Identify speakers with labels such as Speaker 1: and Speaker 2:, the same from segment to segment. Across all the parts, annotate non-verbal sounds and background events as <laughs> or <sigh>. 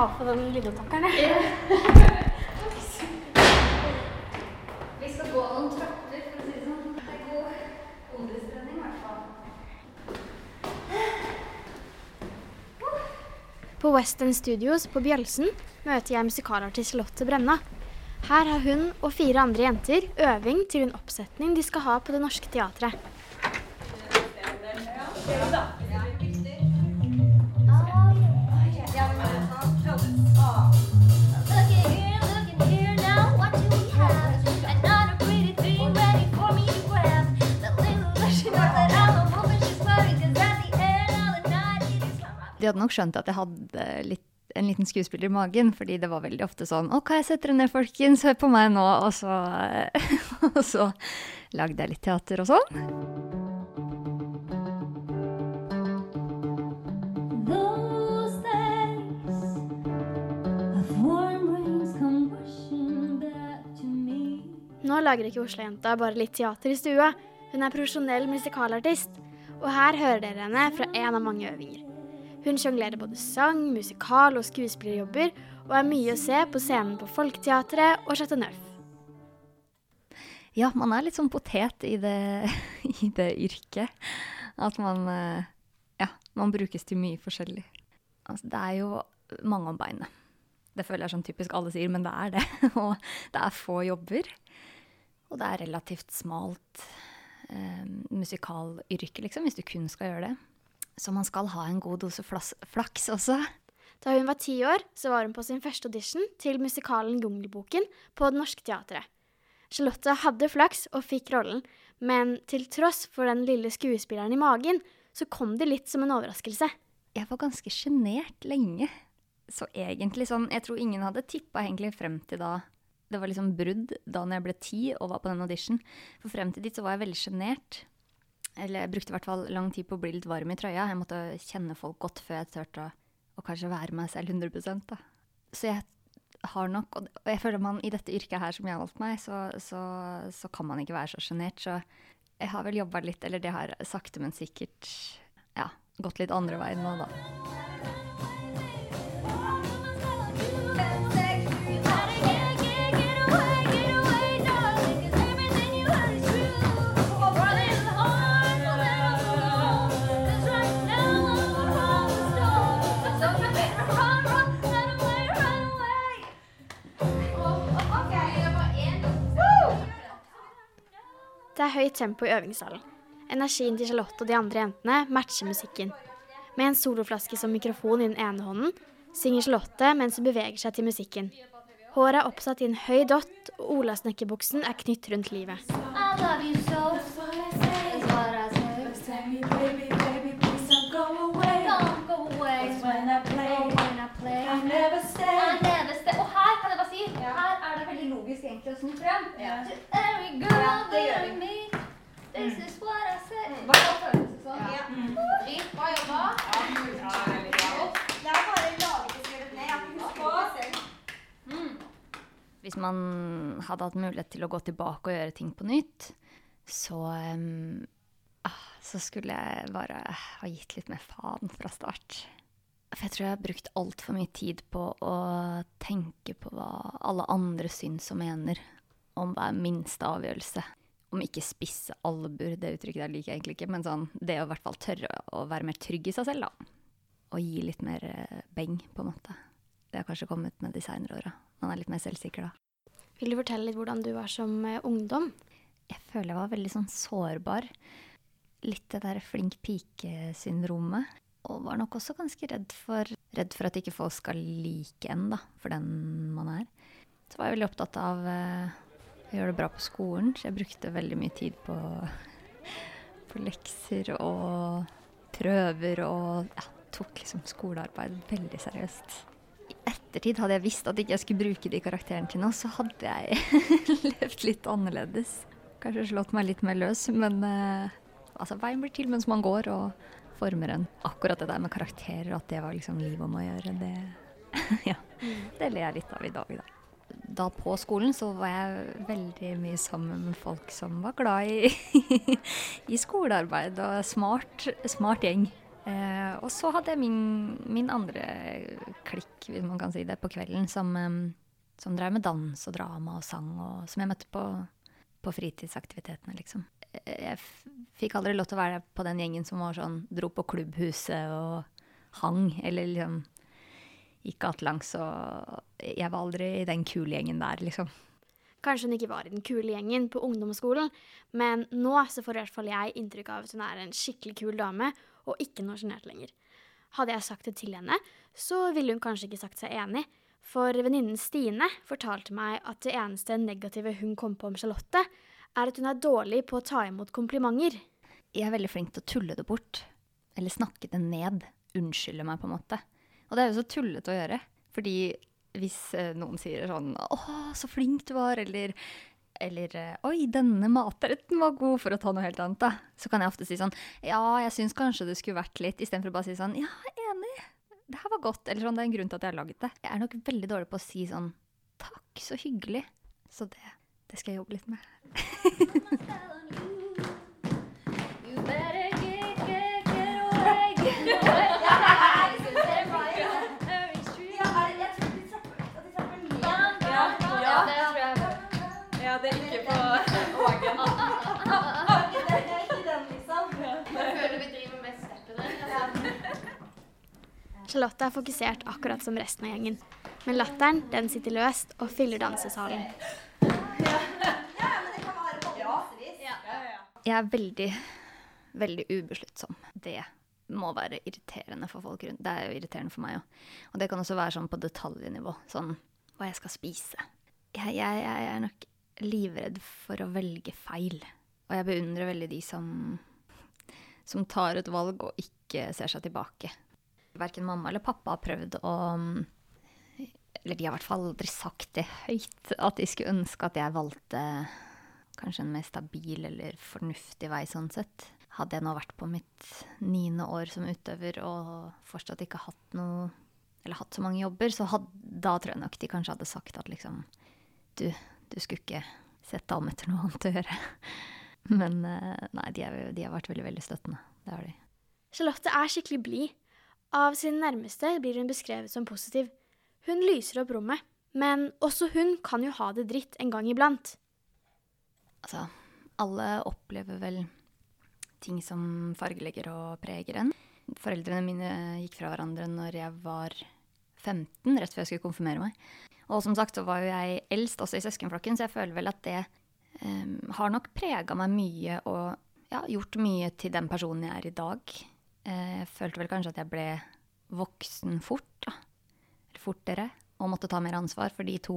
Speaker 1: ta på den lydopptakeren, jeg. <laughs>
Speaker 2: Vi skal gå noen trapper, for å si det sånn. Det er god omdressbrenning, i hvert fall.
Speaker 1: På Western Studios på Bjølsen møter jeg musikalartist Lotte Brenna. Her har hun og fire andre jenter øving til en oppsetning de skal ha på Det Norske Teatret.
Speaker 2: Det Looking
Speaker 3: De hadde nok skjønt at jeg hadde litt, en liten skuespiller i magen, fordi det var veldig ofte sånn OK, jeg setter dere ned, folkens, hør på meg nå. Og så, <laughs> og så lagde jeg litt teater og sånn.
Speaker 1: Nå lager ikke Oslo-jenta bare litt teater i stua. Hun er profesjonell musikalartist. Og her hører dere henne fra en av mange øvinger. Hun sjonglerer både sang, musikal og skuespillerjobber, og er mye å se på scenen på Folketeatret og Chateau Neuf.
Speaker 3: Ja, man er litt sånn potet i det, <laughs> i det yrket. At man eh, Ja, man brukes til mye forskjellig. Altså, det er jo mange om beinet. Det føler jeg som sånn typisk alle sier, men det er det. <laughs> Og det er få jobber. Og det er relativt smalt eh, musikalyrke, liksom, hvis du kun skal gjøre det. Så man skal ha en god dose flaks også.
Speaker 1: Da hun var ti år, så var hun på sin første audition til musikalen Jungelboken på Det Norske Teatret. Charlotte hadde flaks og fikk rollen, men til tross for den lille skuespilleren i magen, så kom det litt som en overraskelse.
Speaker 3: Jeg var ganske sjenert lenge. Så egentlig sånn Jeg tror ingen hadde tippa egentlig frem til da Det var liksom brudd da jeg ble ti og var på den audition. For frem til dit så var jeg veldig sjenert. Eller jeg brukte i hvert fall lang tid på å bli litt varm i trøya. Jeg måtte kjenne folk godt før jeg turte å, å kanskje være meg selv 100 da. Så jeg har nok Og jeg føler man i dette yrket her som jeg har valgt meg, så, så, så kan man ikke være så sjenert. Så jeg har vel jobba litt, eller det har sakte, men sikkert ja, gått litt andre veien nå, da.
Speaker 1: Er høyt tempo i øvingssalen. Energien til Charlotte og de andre jentene matcher musikken. Med en soloflaske som mikrofon i den ene hånden synger Charlotte mens hun beveger seg til musikken. Håret er oppsatt i en høy dott, og olasnekkerbuksen er knytt rundt livet.
Speaker 2: Away. Oh. Og her kan jeg bare si, her er det veldig logisk egentlig å snu frem. To every girl that I meet, this is what I say. Hva føles det sånn? Bra jobba.
Speaker 4: Det er bare laget og skrevet ned. Jeg har ikke husket det selv.
Speaker 3: Hvis man hadde hatt mulighet til å gå tilbake og gjøre ting på nytt, så um, Så skulle jeg bare ha gitt litt mer faen fra start. For jeg tror jeg har brukt altfor mye tid på å tenke på hva alle andre syns og mener om hver minste avgjørelse. Om ikke spisse albuer, det uttrykket der liker jeg egentlig ikke, men sånn, det å i hvert fall tørre å være mer trygg i seg selv, da. Og gi litt mer eh, beng, på en måte. Det har kanskje kommet med de seinere åra. Man er litt mer selvsikker da.
Speaker 1: Vil du fortelle litt hvordan du var som eh, ungdom?
Speaker 3: Jeg føler jeg var veldig sånn sårbar. Litt det der flink pike-syndromet. Og var nok også ganske redd for, redd for at ikke folk skal like en, da, for den man er. Så var jeg veldig opptatt av eh, å gjøre det bra på skolen, så jeg brukte veldig mye tid på, <laughs> på lekser og prøver og ja, tok liksom skolearbeid veldig seriøst. Ettertid hadde jeg visst at ikke jeg skulle bruke de karakterene til noe, så hadde jeg <laughs> levd litt annerledes. Kanskje slått meg litt mer løs, men eh, altså, veien blir til mens man går, og former en. Akkurat det der med karakterer, at det var liksom livet om å gjøre, det, <laughs> ja, det ler jeg litt av i dag, da. Da på skolen så var jeg veldig mye sammen med folk som var glad i, <laughs> i skolearbeid, og smart, smart gjeng. Eh, og så hadde jeg min, min andre klikk, hvis man kan si det, på kvelden, som, som drev med dans og drama og sang, og som jeg møtte på, på fritidsaktivitetene, liksom. Eh, Jeg fikk aldri lov til å være på den gjengen som var sånn, dro på klubbhuset og hang, eller liksom gikk gatelangs, og jeg var aldri i den kule gjengen der, liksom.
Speaker 1: Kanskje hun ikke var i den kule gjengen på ungdomsskolen, men nå så får i hvert fall jeg inntrykk av at hun er en skikkelig kul dame, og ikke noe sjenert lenger. Hadde jeg sagt det til henne, så ville hun kanskje ikke sagt seg enig, for venninnen Stine fortalte meg at det eneste negative hun kom på om Charlotte, er at hun er dårlig på å ta imot komplimenter.
Speaker 3: Jeg er veldig flink til å tulle det bort, eller snakke det ned, unnskylde meg på en måte. Og det er jo så tullete å gjøre, fordi hvis eh, noen sier sånn 'Å, så flink du var', eller eller eh, 'Oi, denne matretten var god', for å ta noe helt annet, da. Så kan jeg ofte si sånn 'Ja, jeg syns kanskje det skulle vært litt', istedenfor å bare si sånn 'Ja, enig. Det her var godt', eller sånn. Det er en grunn til at jeg har laget det. Jeg er nok veldig dårlig på å si sånn 'Takk, så hyggelig'. Så det, det skal jeg jobbe litt med. <laughs>
Speaker 5: Ja, det er ikke på Ågen.
Speaker 4: Det er ikke den, liksom.
Speaker 2: føler vi driver med steppene.
Speaker 1: Charlotte er fokusert akkurat som resten av gjengen, men latteren den sitter løst og fyller dansesalen.
Speaker 4: Ja, men det kan være både massevis.
Speaker 3: Jeg er veldig, veldig ubesluttsom. Det må være irriterende for folk rundt. Det er jo irriterende for meg òg. Og det kan også være sånn på detaljnivå. Sånn hva jeg skal spise. Jeg, jeg, jeg er nok livredd for å velge feil. Og jeg beundrer veldig de som, som tar et valg og ikke ser seg tilbake. Verken mamma eller pappa har prøvd å Eller de har i hvert fall aldri sagt det høyt, at de skulle ønske at jeg valgte kanskje en mer stabil eller fornuftig vei sånn sett. Hadde jeg nå vært på mitt niende år som utøver og fortsatt ikke hatt noe eller hatt så mange jobber, så had, da tror jeg nok de kanskje hadde sagt at liksom Du, du skulle ikke sette an etter noe annet å gjøre. <laughs> Men eh, nei, de, er, de har vært veldig, veldig støttende. Det har de.
Speaker 1: Charlotte er skikkelig blid. Av sine nærmeste blir hun beskrevet som positiv. Hun lyser opp rommet, men også hun kan jo ha det dritt en gang iblant.
Speaker 3: Altså, alle opplever vel ting som fargelegger og preger en. Foreldrene mine gikk fra hverandre når jeg var 15, rett før jeg skulle konfirmere meg. Og som sagt så var jo jeg eldst også i søskenflokken, så jeg føler vel at det um, har nok prega meg mye og ja, gjort mye til den personen jeg er i dag. Eh, Jeg følte vel kanskje at jeg ble voksen fort, da. Eller fortere. Og måtte ta mer ansvar for de to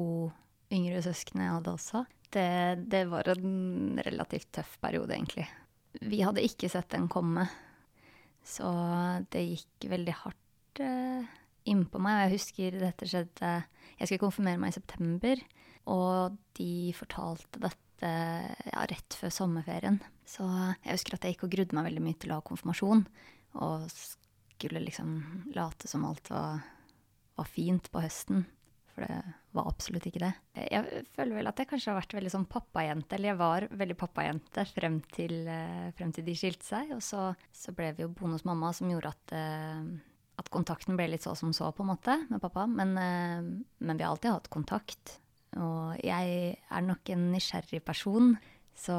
Speaker 3: yngre søsknene jeg hadde også. Det, det var en relativt tøff periode, egentlig. Vi hadde ikke sett den komme, så det gikk veldig hardt eh, innpå meg. Og jeg husker dette skjedde Jeg skulle konfirmere meg i september, og de fortalte dette ja, rett før sommerferien. Så jeg husker at jeg gikk og grudde meg veldig mye til å ha konfirmasjon, og skulle liksom late som alt var, var fint på høsten. For det var absolutt ikke det. Jeg føler vel at jeg kanskje har vært veldig sånn pappajente, eller jeg var veldig pappajente frem eh, frem til de skilte seg. Og så, så ble vi jo boende hos mamma, som gjorde at, eh, at kontakten ble litt så som så, på en måte, med pappa. Men, eh, men vi har alltid hatt kontakt. Og jeg er nok en nysgjerrig person, så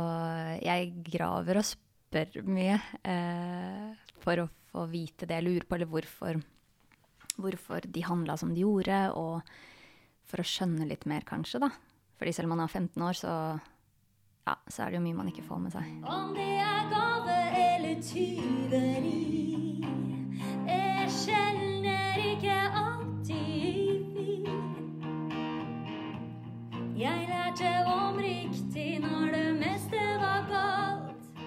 Speaker 3: jeg graver og spør mye eh, for å få vite det jeg lurer på, eller hvorfor, hvorfor de handla som de gjorde, og for å skjønne litt mer, kanskje, da. Fordi selv om man er 15 år, så, ja, så er det jo mye man ikke får med seg.
Speaker 2: Om det er gave eller tyveri, Jeg lærte om riktig når det meste var galt.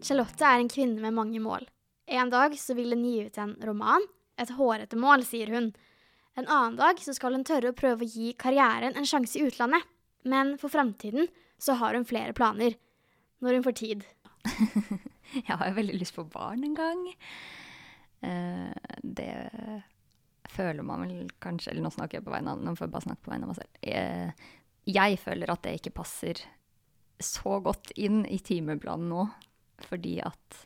Speaker 1: Charlotte er en kvinne med mange mål. En dag så vil hun gi ut en roman. Et hårete mål, sier hun. En annen dag så skal hun tørre å prøve å gi karrieren en sjanse i utlandet. Men for framtiden så har hun flere planer. Når hun får tid. <laughs>
Speaker 3: Jeg har jo veldig lyst på barn en gang. Eh, det føler man vel kanskje Eller nå snakker jeg på vegne av Nå får jeg bare snakke på vegne av meg selv. Jeg, jeg føler at det ikke passer så godt inn i timeplanen nå, fordi at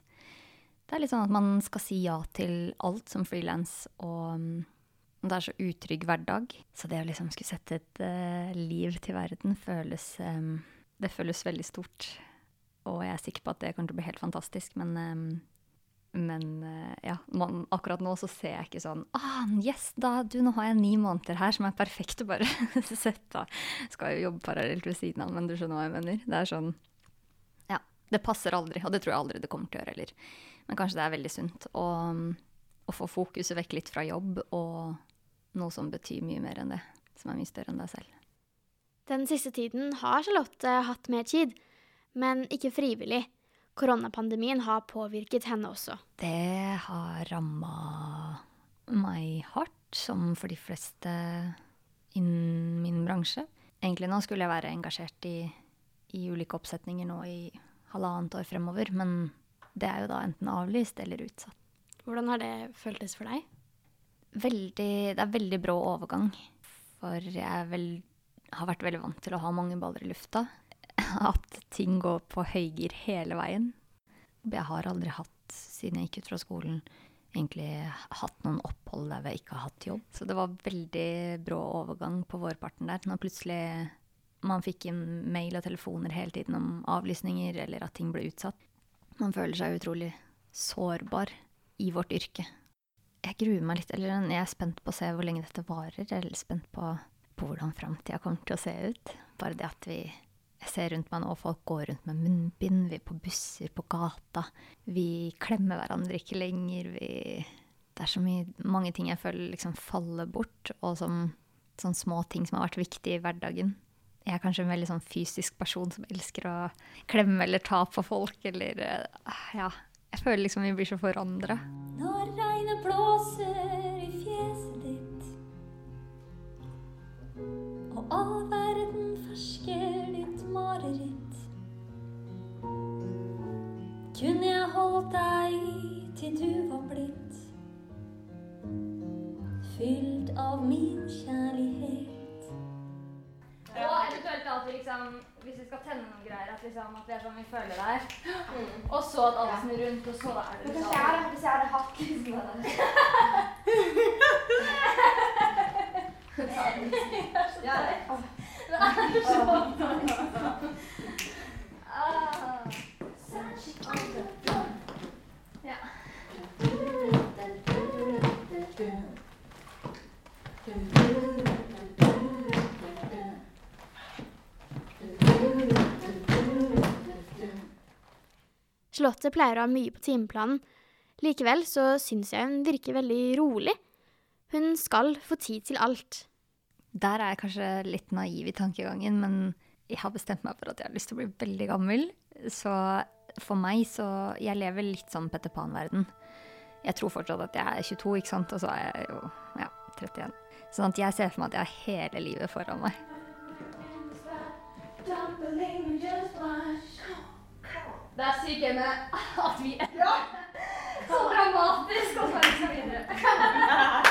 Speaker 3: Det er litt sånn at man skal si ja til alt som frilans, og mm, det er så utrygg hverdag. Så det å liksom skulle sette et uh, liv til verden føles um, Det føles veldig stort. Og jeg er sikker på at det kommer til å bli helt fantastisk, men em, men eh, ja, man, akkurat nå så ser jeg ikke sånn ah, Yes, da, du, nå har jeg ni måneder her som er perfekt å bare <laughs> sette av. Skal jo jobbe parallelt ved siden av, men du skjønner hva jeg mener. Det er sånn Ja, det passer aldri, og det tror jeg aldri det kommer til å gjøre heller. Men kanskje det er veldig sunt å, å få fokuset vekk litt fra jobb og noe som betyr mye mer enn det. Som er mye større enn deg selv.
Speaker 1: Den siste tiden har Charlotte hatt mer tid, men ikke frivillig. Koronapandemien har påvirket henne også.
Speaker 3: Det har ramma meg hardt, som for de fleste innen min bransje. Egentlig nå skulle jeg være engasjert i, i ulike oppsetninger nå i halvannet år fremover, men det er jo da enten avlyst eller utsatt.
Speaker 1: Hvordan har det føltes for deg?
Speaker 3: Veldig, det er veldig brå overgang, for jeg vel, har vært veldig vant til å ha mange baller i lufta. <laughs> At ting går på høygir hele veien. Jeg har aldri hatt, siden jeg gikk ut fra skolen, egentlig hatt noen opphold der jeg ikke har hatt jobb. Så det var veldig brå overgang på vårparten der. Når plutselig man fikk inn mail og telefoner hele tiden om avlysninger eller at ting ble utsatt. Man føler seg utrolig sårbar i vårt yrke. Jeg gruer meg litt, eller jeg er spent på å se hvor lenge dette varer. Jeg er spent på, på hvordan framtida kommer til å se ut. Bare det at vi Jeg ser rundt meg nå, folk går rundt med munnbind, vi er på busser, på gata. Vi klemmer hverandre ikke lenger, vi Det er så mye, mange ting jeg føler liksom faller bort, og som sånne små ting som har vært viktige i hverdagen. Jeg er kanskje en veldig sånn fysisk person som elsker å klemme eller ta på folk, eller eh, Ja. Jeg føler liksom vi blir så forandra.
Speaker 2: Når regnet blåser deg til du var blitt Fylt av min kjærlighet
Speaker 5: Og eventuelt at vi liksom, hvis vi skal tenne noen greier, at, liksom, at det er sånn vi føler det er. Og så at alle snur rundt, og så er det liksom
Speaker 4: Hvis jeg hadde hatt
Speaker 5: ah.
Speaker 1: Charlotte pleier å ha mye på timeplanen. Likevel så syns jeg hun virker veldig rolig. Hun skal få tid til alt.
Speaker 3: Der er jeg kanskje litt naiv i tankegangen, men jeg har bestemt meg for at jeg har lyst til å bli veldig gammel. Så for meg så Jeg lever litt sånn Petter Pan-verden. Jeg tror fortsatt at jeg er 22, ikke sant, og så er jeg jo ja, 31. Sånn at jeg ser for meg at jeg har hele livet foran meg.
Speaker 5: Det sier gøy med at vi <laughs> Så dramatisk, og så er vi videre.